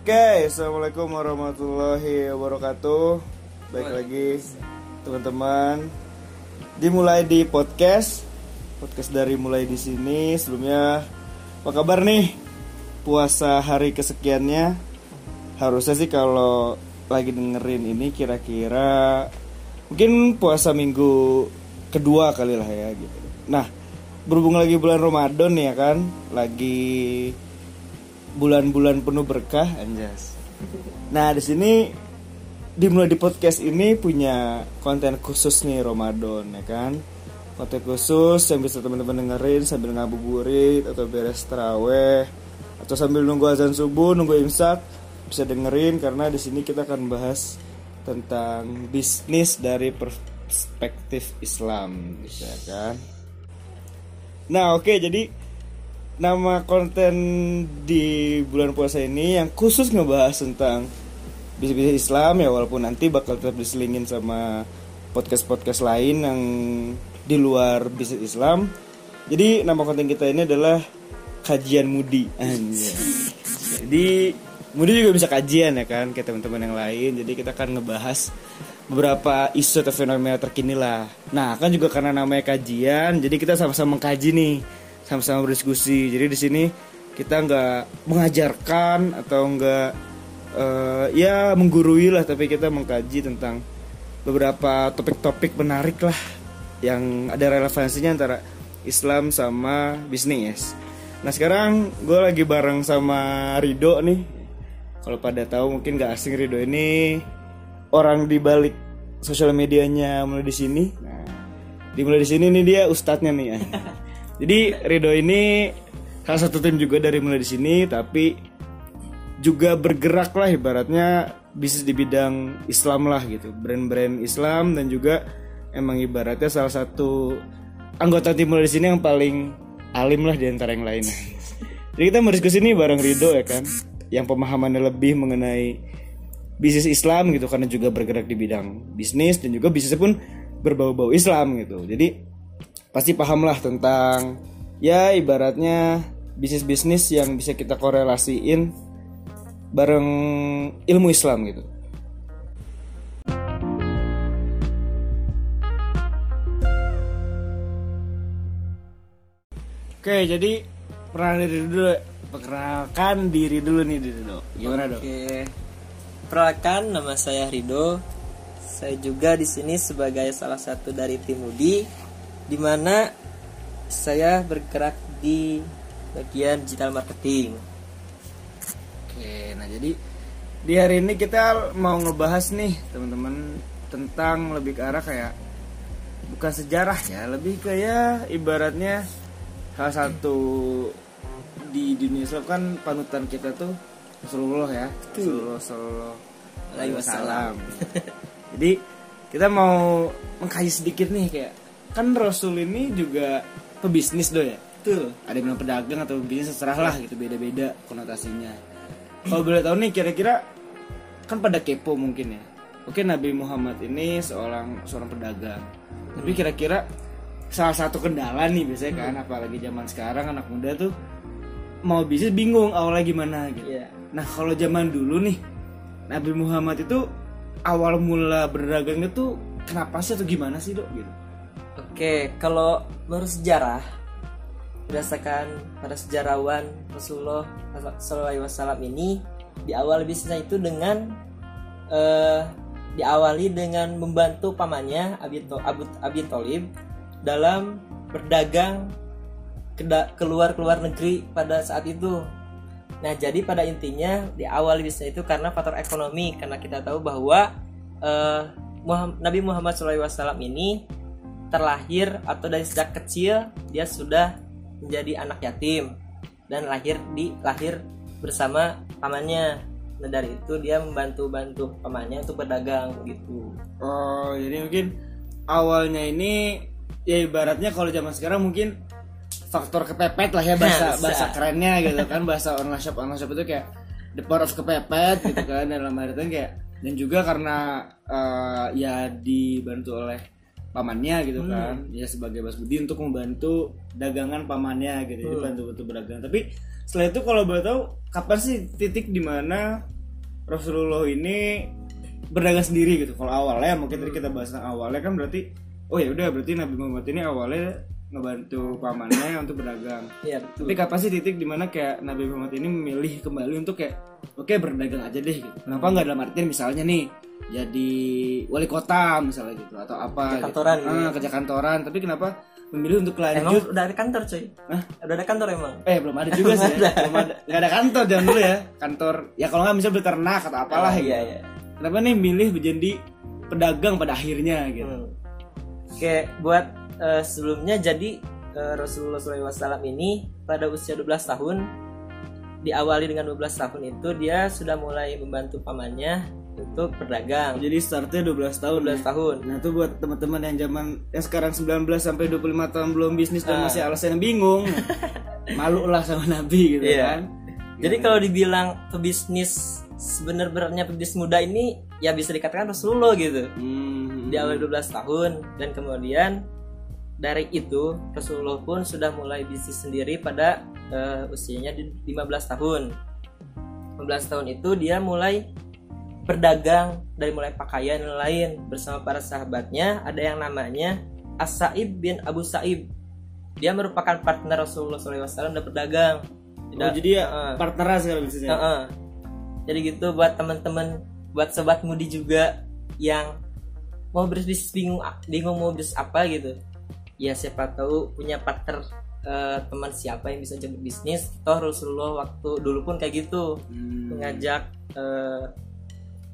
Oke, assalamualaikum warahmatullahi wabarakatuh. Baik lagi teman-teman. Dimulai di podcast, podcast dari mulai di sini. Sebelumnya, apa kabar nih? Puasa hari kesekiannya. Harusnya sih kalau lagi dengerin ini kira-kira mungkin puasa minggu kedua kali lah ya gitu. Nah, berhubung lagi bulan Ramadan ya kan, lagi bulan-bulan penuh berkah anjas. Nah, di sini dimulai di podcast ini punya konten khusus nih Ramadan ya kan. Konten khusus yang bisa teman-teman dengerin sambil ngabuburit atau beres teraweh atau sambil nunggu azan subuh, nunggu imsak bisa dengerin karena di sini kita akan bahas tentang bisnis dari perspektif Islam, ya kan. Nah, oke jadi nama konten di bulan puasa ini yang khusus ngebahas tentang bisnis Islam ya walaupun nanti bakal tetap diselingin sama podcast-podcast lain yang di luar bisnis Islam. Jadi nama konten kita ini adalah kajian Mudi. Jadi Mudi juga bisa kajian ya kan kayak teman-teman yang lain. Jadi kita akan ngebahas beberapa isu atau fenomena terkini lah. Nah kan juga karena namanya kajian, jadi kita sama-sama mengkaji nih, sama-sama berdiskusi. Jadi di sini kita nggak mengajarkan atau nggak uh, ya menggurui lah, tapi kita mengkaji tentang beberapa topik-topik menarik lah yang ada relevansinya antara Islam sama bisnis. Nah sekarang gue lagi bareng sama Rido nih. Kalau pada tahu mungkin gak asing Rido ini orang di balik sosial medianya mulai di sini. Nah, dimulai di sini nih dia ustadznya nih. Jadi Rido ini salah satu tim juga dari mulai di sini, tapi juga bergerak lah ibaratnya bisnis di bidang Islam lah gitu, brand-brand Islam dan juga emang ibaratnya salah satu anggota tim mulai di sini yang paling alim lah di antara yang lainnya. Jadi kita mau diskusi nih bareng Rido ya kan, yang pemahamannya lebih mengenai bisnis Islam gitu karena juga bergerak di bidang bisnis dan juga bisnisnya pun berbau-bau Islam gitu. Jadi pasti paham lah tentang ya ibaratnya bisnis-bisnis yang bisa kita korelasiin bareng ilmu Islam gitu. Oke, jadi perkenalan diri dulu, perkenalkan diri dulu nih diri dulu. Gimana dong? Oke. Perkenalkan nama saya Rido. Saya juga di sini sebagai salah satu dari tim Udi di mana saya bergerak di bagian digital marketing. Oke, nah jadi di hari ini kita mau ngebahas nih teman-teman tentang lebih ke arah kayak bukan sejarah ya, lebih ke ya ibaratnya salah satu di dunia Islam kan panutan kita tuh Rasulullah ya, Rasulullah Sallallahu Alaihi Wasallam. Jadi kita mau mengkaji sedikit nih kayak kan Rasul ini juga pebisnis do ya. Betul. Ada yang bilang pedagang atau bisnis terserah lah gitu beda-beda konotasinya. Kalau boleh tahu nih kira-kira kan pada kepo mungkin ya. Oke Nabi Muhammad ini seorang seorang pedagang. Tapi kira-kira salah satu kendala nih biasanya kan apalagi zaman sekarang anak muda tuh mau bisnis bingung awalnya gimana gitu. Iya. Nah kalau zaman dulu nih Nabi Muhammad itu awal mula berdagang itu kenapa sih atau gimana sih dok gitu? Oke, kalau menurut sejarah berdasarkan para sejarawan Rasulullah SAW ini di awal bisnisnya itu dengan eh, diawali dengan membantu pamannya Abi, Abu, Abi Tholib dalam berdagang keluar keluar negeri pada saat itu. Nah, jadi pada intinya di awal bisnis itu karena faktor ekonomi karena kita tahu bahwa eh, Muhammad- Nabi Muhammad SAW ini terlahir atau dari sejak kecil dia sudah menjadi anak yatim dan lahir di lahir bersama pamannya. Nah dari itu dia membantu-bantu pamannya untuk berdagang gitu. Oh jadi mungkin awalnya ini ya ibaratnya kalau zaman sekarang mungkin faktor kepepet lah ya bahasa Bisa. bahasa kerennya gitu kan bahasa online shop online shop itu kayak the power of kepepet gitu kan dalam artian kayak dan juga karena eh, ya dibantu oleh pamannya gitu Hmm. kan ya sebagai Bas Budi untuk membantu dagangan pamannya gitu Hmm. bantu bantu berdagang tapi setelah itu kalau boleh tahu kapan sih titik di mana Rasulullah ini berdagang sendiri gitu kalau awalnya mungkin tadi kita bahas tentang awalnya kan berarti oh ya udah berarti Nabi Muhammad ini awalnya ngebantu pamannya untuk berdagang Iya betul. tapi kapan sih titik di mana kayak Nabi Muhammad ini memilih kembali untuk kayak oke berdagang aja deh gitu. Kenapa nggak dalam artian misalnya nih jadi wali kota misalnya gitu atau apa Kerja kantoran gitu. gitu Ah, kerja kantoran tapi kenapa memilih untuk Emang lanjut udah ada kantor cuy? Hah? Udah ada kantor emang? eh belum ada juga sih ya. belum ada nggak ada kantor jangan dulu ya kantor ya kalau nggak bisa beternak atau apalah Ah, gitu iya, iya. kenapa nih milih menjadi pedagang pada akhirnya gitu Hmm. Oke, buat eh, sebelumnya jadi eh, Rasulullah SAW ini pada usia 12 tahun diawali dengan 12 tahun itu dia sudah mulai membantu pamannya untuk berdagang. jadi startnya 12 tahun 12 tahun. Nah itu buat teman-teman yang zaman yang sekarang 19 sampai 25 tahun belum bisnis dan Ah. masih alasan bingung, malu lah sama Nabi gitu Iya. kan. Jadi kalau dibilang pebisnis sebenarnya pebisnis muda ini ya bisa dikatakan Rasulullah gitu. Hmm. Di awal 12 tahun dan kemudian dari itu Rasulullah pun sudah mulai bisnis sendiri pada eh, usianya di 15 tahun. 15 tahun itu dia mulai berdagang dari mulai pakaian dan lain bersama para sahabatnya ada yang namanya As-Sa'ib bin Abu Sa'ib. Dia merupakan partner Rasulullah SAW dan berdagang. Oh, jadi ya Heeh. partneran sekarang bisnisnya. Heeh. Jadi gitu buat teman-teman, buat sobat mudi juga yang mau berbisnis bingung bingung mau bisnis apa gitu. Ya siapa tahu punya partner eh, teman siapa yang bisa jadi bisnis. Toh Rasulullah waktu dulu pun kayak gitu Hmm. mengajak eh,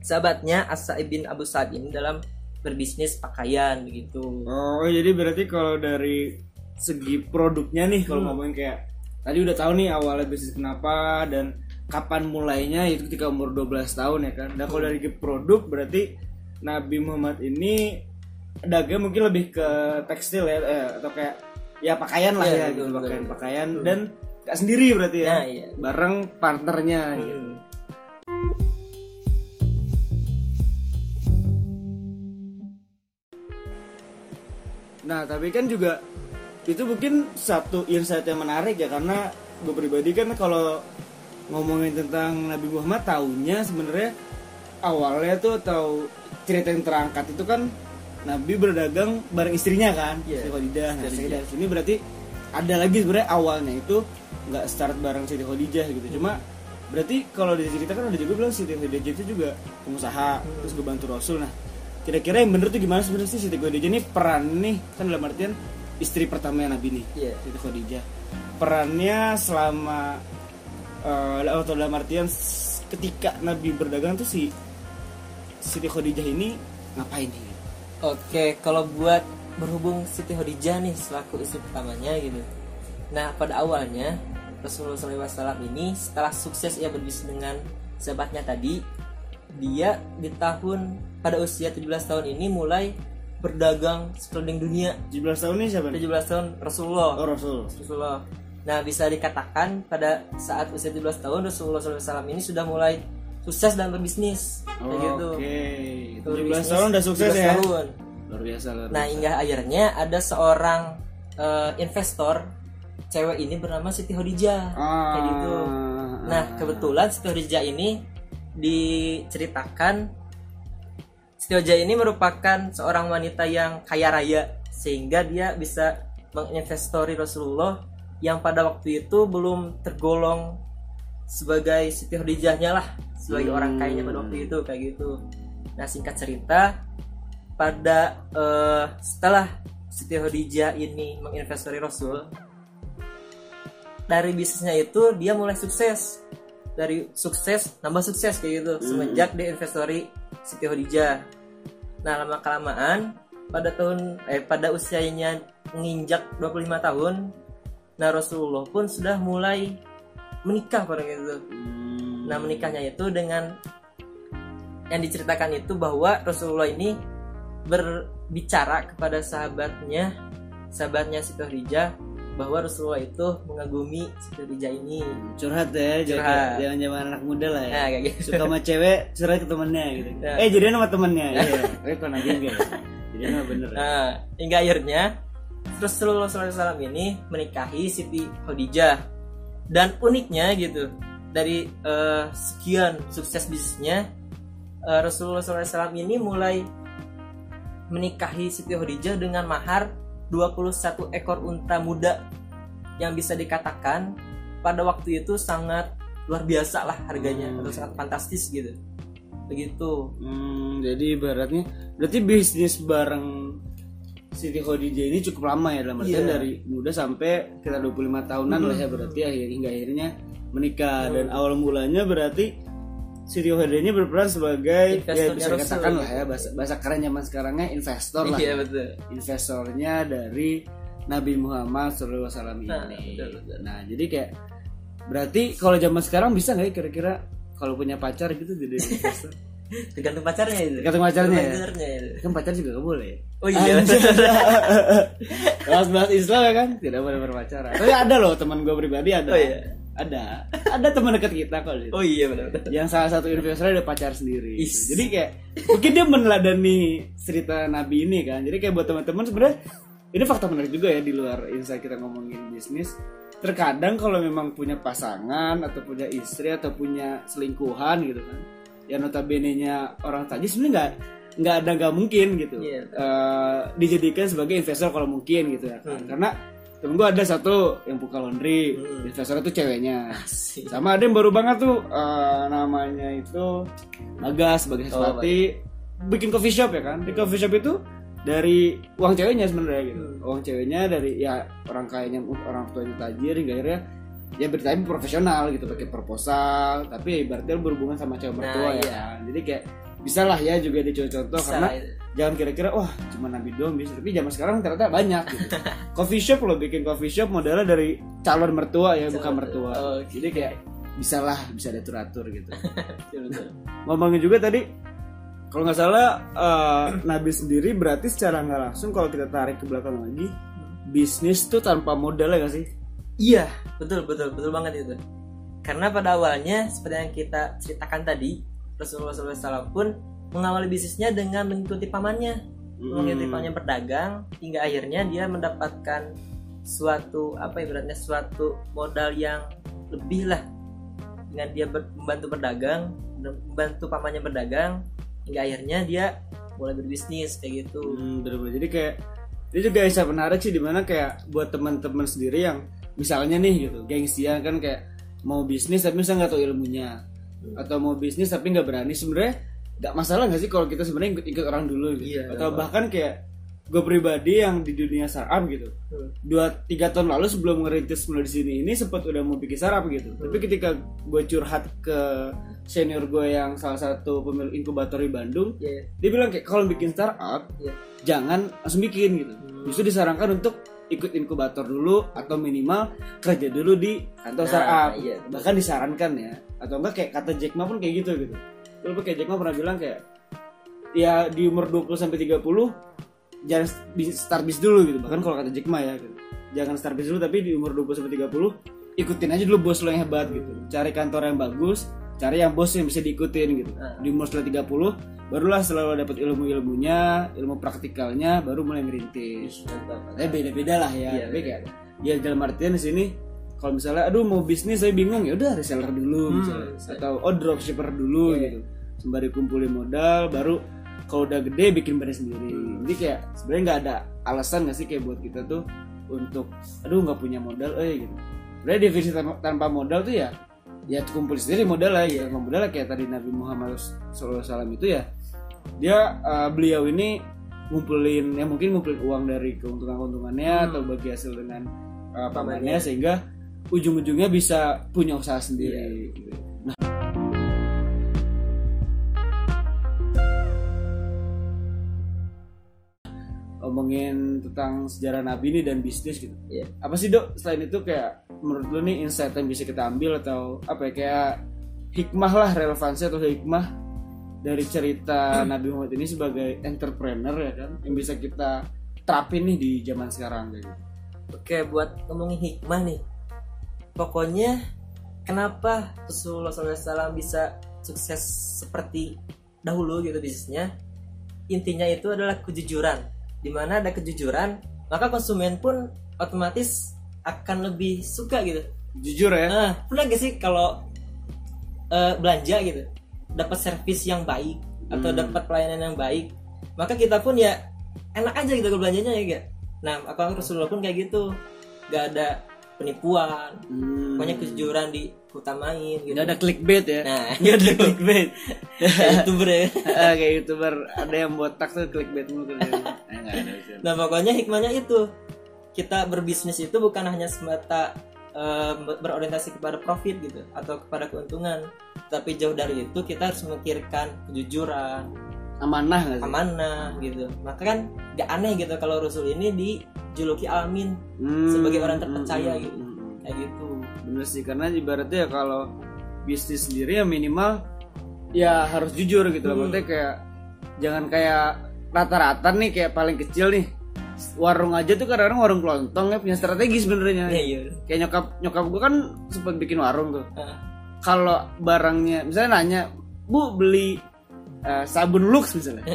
sahabatnya As-Sa'ib bin Abu Sa'id ini dalam berbisnis pakaian begitu. Oh jadi berarti kalau dari segi produknya nih kalau Hmm. ngomongin kayak tadi udah tahu nih awalnya bisnis kenapa dan kapan mulainya itu ketika umur 12 tahun ya kan. Dan kalau dari segi produk berarti Nabi Muhammad ini dagang mungkin lebih ke tekstil ya eh, atau kayak ya pakaian lah Iya, ya betul, gitu betul. pakaian pakaian dan gak sendiri berarti ya Nah, iya. bareng partnernya gitu. Nah, tapi kan juga itu mungkin satu insight yang menarik ya karena gue pribadi kan kalau ngomongin tentang Nabi Muhammad tahunya sebenarnya awalnya tuh atau cerita yang terangkat itu kan Nabi berdagang bareng istrinya kan, Iya. Siti Khadijah. Nah, Khadijah. dari sini berarti ada lagi sebenarnya awalnya itu nggak start bareng Siti Khadijah gitu. Cuma berarti kalau diceritakan ada juga bilang Siti Khadijah itu juga pengusaha terus gue bantu Rasul. Nah, kira-kira yang bener tuh gimana sebenarnya sih Siti Khadijah ini peran nih kan dalam artian istri pertama Nabi nih Iya. Siti Khadijah perannya selama eh, atau dalam artian ketika Nabi berdagang tuh si Siti Khadijah ini ngapain nih Oke, kalau buat berhubung Siti Khadijah nih selaku istri pertamanya gitu. Nah, pada awalnya Rasulullah SAW ini setelah sukses ia berbisnis dengan sahabatnya tadi, dia di tahun pada usia 17 tahun ini mulai berdagang sekeliling dunia. 17 tahun nih siapa nih? 17 tahun Rasulullah. Oh Rasul Rasulullah. Nah, bisa dikatakan pada saat usia 17 tahun Rasulullah SAW ini sudah mulai sukses dalam berbisnis. Kayak gitu. Oke 17 Berbisnis tahun udah sukses 17 ya tahun. Luar biasa luar Nah, biasa. hingga akhirnya ada seorang eh, investor cewek ini bernama Siti Khadijah. Ah, Kayak gitu. Nah, kebetulan Siti Khadijah ini diceritakan Siti Khadijah ini merupakan seorang wanita yang kaya raya sehingga dia bisa menginvestori Rasulullah yang pada waktu itu belum tergolong sebagai Siti Khadijahnya lah sebagai orang kayanya pada waktu itu kayak gitu. Nah singkat cerita pada eh, setelah Siti Khadijah ini menginvestori Rasul dari bisnisnya itu dia mulai sukses dari sukses nambah sukses kayak gitu semenjak dia investori Siti Khadijah. Nah lama kelamaan pada tahun eh pada usianya menginjak 25 tahun, nah Rasulullah pun sudah mulai menikah pada gitu. Hmm. Nah menikahnya itu dengan yang diceritakan itu bahwa Rasulullah ini berbicara kepada sahabatnya, sahabatnya Siti Khadijah bahwa Rasulullah itu mengagumi Siti Khadijah ini. curhat ya Curhat. jangan zaman anak muda lah ya Nah kayak gitu. suka sama cewek curhat ke temennya gitu Ya. eh jadian sama temennya iya tapi Nabi enggak ya jadi nggak bener ya? Nah, hingga akhirnya Rasulullah SAW ini menikahi Siti Khadijah. Dan uniknya gitu, dari eh, sekian sukses bisnisnya, eh, Rasulullah SAW ini mulai menikahi Siti Khadijah dengan mahar 21 ekor unta muda yang bisa dikatakan pada waktu itu sangat luar biasa lah harganya Hmm. atau sangat fantastis gitu. Begitu. Hmm, jadi ibaratnya berarti bisnis bareng Siti Khadijah ini cukup lama ya dalam artian Iya. dari muda sampai kita 25 tahunan lah ya berarti akhir hingga akhirnya menikah dan awal mulanya berarti Siti Khadijah ini berperan sebagai ya bisa dikatakan lah ya bahasa, bahasa keren zaman sekarangnya investor lah Iya betul. investornya dari Nabi Muhammad SAW ini. Nah, betul, betul. Nah, jadi kayak berarti kalau zaman sekarang bisa nggak ya kira-kira kalau punya pacar gitu jadi investor? Tergantung pacarnya itu. Tergantung pacarnya ya? Pacarnya kan pacar juga gak boleh. Oh iya. Bahas bahas Islam ya kan tidak boleh berpacaran. Tapi ada loh teman gue pribadi ada. Oh iya. Ada. Ada teman dekat kita kok. Oh iya benar. Yang salah satu investor ada pacar sendiri. gitu. Is. Jadi kayak mungkin dia meneladani cerita Nabi ini kan. Jadi kayak buat teman-teman sebenarnya ini fakta menarik juga ya di luar insight kita ngomongin bisnis. Terkadang kalau memang punya pasangan atau punya istri atau punya selingkuhan gitu kan. Ya notabene-nya orang tadi sebenarnya nggak nggak ada nggak mungkin gitu. Iya. Eh, dijadikan sebagai investor kalau mungkin gitu ya kan. Hmm. Karena temen gue ada satu yang buka laundry, Hmm. investornya tuh ceweknya. Asik. Sama ada yang baru banget tuh eh, namanya itu Nagas sebagai Oh, sesuatu bikin coffee shop ya kan. Di coffee shop itu dari uang ceweknya sebenarnya gitu. Hmm. Uang ceweknya dari ya orang kayanya orang tuanya tajir hingga akhirnya ya bertanya profesional gitu pakai proposal tapi ibaratnya berhubungan sama cewek Nah, mertua ya iya. kan. Jadi kayak bisa lah ya juga dicontoh Bisa karena itu. jangan kira-kira wah cuma nabi doang bisa. Tapi zaman sekarang ternyata banyak gitu. coffee shop loh bikin coffee shop modalnya dari calon mertua ya bukan mertua. Oh, jadi kayak bisa lah bisa diatur-atur gitu. Ngomongin juga tadi kalau nggak salah eh, nabi sendiri berarti secara nggak langsung kalau kita tarik ke belakang lagi bisnis tuh tanpa modal ya gak sih? Iya, betul betul betul banget itu. Karena pada awalnya seperti yang kita ceritakan tadi, Rasulullah SAW pun mengawali bisnisnya dengan mengikuti pamannya, mengikuti Hmm. pamannya berdagang hingga akhirnya dia mendapatkan suatu apa ibaratnya suatu modal yang lebih lah dengan dia ber- membantu berdagang, membantu pamannya berdagang hingga akhirnya dia mulai berbisnis kayak gitu. Hmm, bener-bener. Jadi kayak ini juga bisa menarik sih di mana kayak buat teman-teman sendiri yang misalnya nih gitu gengsian kan kayak mau bisnis tapi misalnya nggak tahu ilmunya atau mau bisnis tapi nggak berani sebenarnya nggak masalah nggak sih kalau kita sebenarnya ikut ikut orang dulu gitu. Iya, atau bahkan kayak gue pribadi yang di dunia startup gitu. Hmm. dua tiga tahun lalu sebelum ngerintis mulai di sini ini sempat udah mau bikin startup gitu. Tapi ketika gue curhat ke senior gue yang salah satu pemilik inkubator di Bandung Iya, dia bilang kayak kalau bikin startup iya. jangan langsung bikin gitu. Justru disarankan untuk ikut inkubator dulu atau minimal kerja dulu di kantor Nah, startup iya. bahkan disarankan ya atau enggak kayak kata Jack Ma pun kayak gitu gitu Lalu kayak Jack Ma pernah bilang kayak ya di umur 20 sampai 30 jangan start bis dulu gitu bahkan kalau kata Jack Ma ya gitu. jangan start bis dulu tapi di umur 20 sampai 30 ikutin aja dulu bos lo yang hebat gitu cari kantor yang bagus cari yang bos yang bisa diikutin gitu Nah. di umur setelah 30 barulah selalu dapat ilmu-ilmunya ilmu praktikalnya baru mulai mantap. tapi beda-beda lah ya tapi beda. kayak ya dalam artian di sini kalau misalnya aduh mau bisnis saya bingung ya udah reseller dulu Hmm, misalnya atau oh dropshipper dulu Iya. gitu sembari kumpulin modal baru kalau udah gede bikin brand sendiri Hmm. jadi kayak sebenarnya nggak ada alasan nggak sih kayak buat kita tuh untuk aduh nggak punya modal eh gitu sebenarnya definisi tanpa, tanpa modal tuh ya ya kumpul sendiri modal lah Tanpa modal lah kayak tadi Nabi Muhammad SAW itu ya dia eh, beliau ini ngumpulin ya mungkin ngumpulin uang dari keuntungan-keuntungannya Hmm. atau bagi hasil dengan uh, Pamannya. sehingga ujung-ujungnya bisa punya usaha sendiri. Gitu. Nah, ngomongin tentang sejarah Nabi ini dan bisnis gitu. Iya. Apa sih dok selain itu kayak menurut lu nih insight yang bisa kita ambil atau apa ya kayak hikmah lah relevansi atau hikmah dari cerita Nabi Muhammad ini sebagai entrepreneur ya kan yang bisa kita terapin nih di zaman sekarang gitu. Oke, buat ngomongin hikmah nih. Pokoknya kenapa Rasulullah SAW bisa sukses seperti dahulu gitu bisnisnya? intinya itu adalah kejujuran di mana ada kejujuran maka konsumen pun otomatis akan lebih suka gitu jujur ya Nah, pernah gak sih kalau eh, belanja gitu dapat servis yang baik atau Hmm. dapat pelayanan yang baik, maka kita pun ya enak aja gitu belanjanya ya gak? Nah, aku Rasulullah pun kayak gitu, gak ada penipuan, Hmm. pokoknya kejujuran diutamain gitu. Nggak ada clickbait ya Nah, nggak ada clickbait kayak youtuber ya. Kayak youtuber ada yang botak tuh clickbait mulu tuh. Eh. Nah, pokoknya hikmahnya itu kita berbisnis itu bukan hanya semata eh, berorientasi kepada profit gitu atau kepada keuntungan, tapi jauh dari itu kita harus memikirkan kejujuran, amanah nggak sih amanah gitu. Maka kan gak aneh gitu kalau Rasul ini dijuluki Amin Hmm, sebagai orang terpercaya hmm, gitu. hmm, hmm. kayak gitu. bener sih karena ibaratnya ya kalau bisnis sendiri ya minimal ya harus jujur gitu loh Hmm. maksudnya kayak jangan kayak rata-rata nih kayak paling kecil nih warung aja tuh kadang-kadang warung kelontong ya punya strategi sebenarnya Iya, iya. kayak nyokap nyokap gue kan sempat bikin warung tuh Ah, kalau barangnya misalnya nanya bu beli eh, sabun lux misalnya.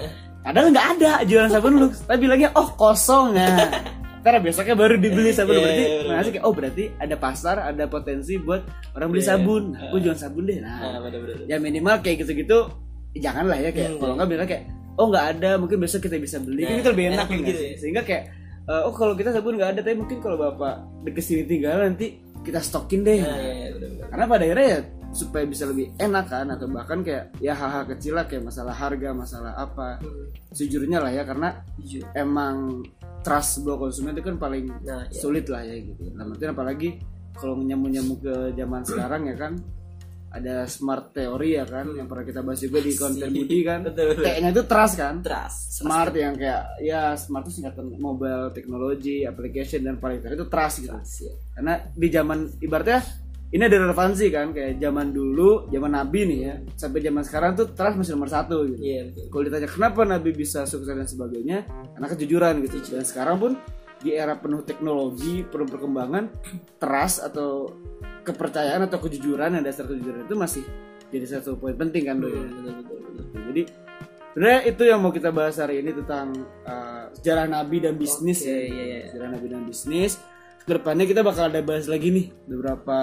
Kadang nggak ada jualan sabun lux. Tapi bilangnya oh kosong ya. Karena besoknya baru dibeli sabun Iya, berarti iya, iya, nah, kayak oh berarti ada pasar ada potensi buat orang beli Iya. sabun. Nah, gue jualan sabun deh nah. Ah, bener-bener. ya minimal kayak gitu-gitu janganlah ya kayak Hmm, kalau iya. nggak bilang kayak oh nggak ada mungkin besok kita bisa beli. Kan Nah, itu lebih enak, enak ya gitu ya. sehingga kayak eh, oh kalau kita sabun nggak ada tapi mungkin kalau bapak di ke sini tinggal nanti kita stokin deh. Nah, iya, iya, bener-bener. karena pada akhirnya ya supaya bisa lebih enak kan atau bahkan kayak ya hal-hal kecil lah kayak masalah harga masalah apa Hmm, sejujurnya lah ya karena jujur. emang trust buat konsumen itu kan paling Nah, iya. sulit lah ya gitu nah artinya apalagi kalau nyambung nyambung ke zaman sekarang ya kan ada smart teori ya kan yang pernah kita bahas juga di konten Budi kan. T-nya itu trust kan Trust. smart yang kayak ya smart itu singkatan mobile technology application dan paling terakhir itu trust gitu Trust, ya. karena di zaman ibaratnya ini ada relevansi kan kayak zaman dulu zaman Nabi nih ya sampai zaman sekarang tuh trust masih nomor satu gitu Iya, betul. kalau ditanya kenapa Nabi bisa sukses dan sebagainya karena kejujuran gitu dan sekarang pun di era penuh teknologi penuh perkembangan trust atau kepercayaan atau kejujuran yang dasar kejujuran itu masih jadi satu poin penting kan Doi? Betul, betul, betul. jadi sebenarnya itu yang mau kita bahas hari ini tentang uh, sejarah Nabi dan bisnis Oke, ya iya, iya. sejarah Nabi dan bisnis ke depannya kita bakal ada bahas lagi nih beberapa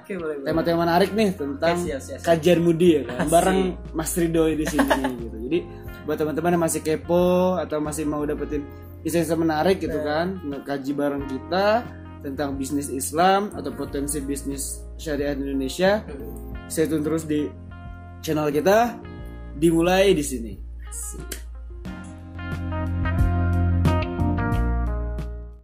Oke, boleh, boleh. tema-tema menarik nih tentang siap, siap, siap. kajian Mudi ya kan Asik. bareng Mas Rido di sini gitu. Jadi buat teman-teman yang masih kepo atau masih mau dapetin insight menarik gitu kan, kaji bareng kita tentang bisnis Islam atau potensi bisnis syariah di Indonesia. Stay tune terus di channel kita. Dimulai di sini. Asik.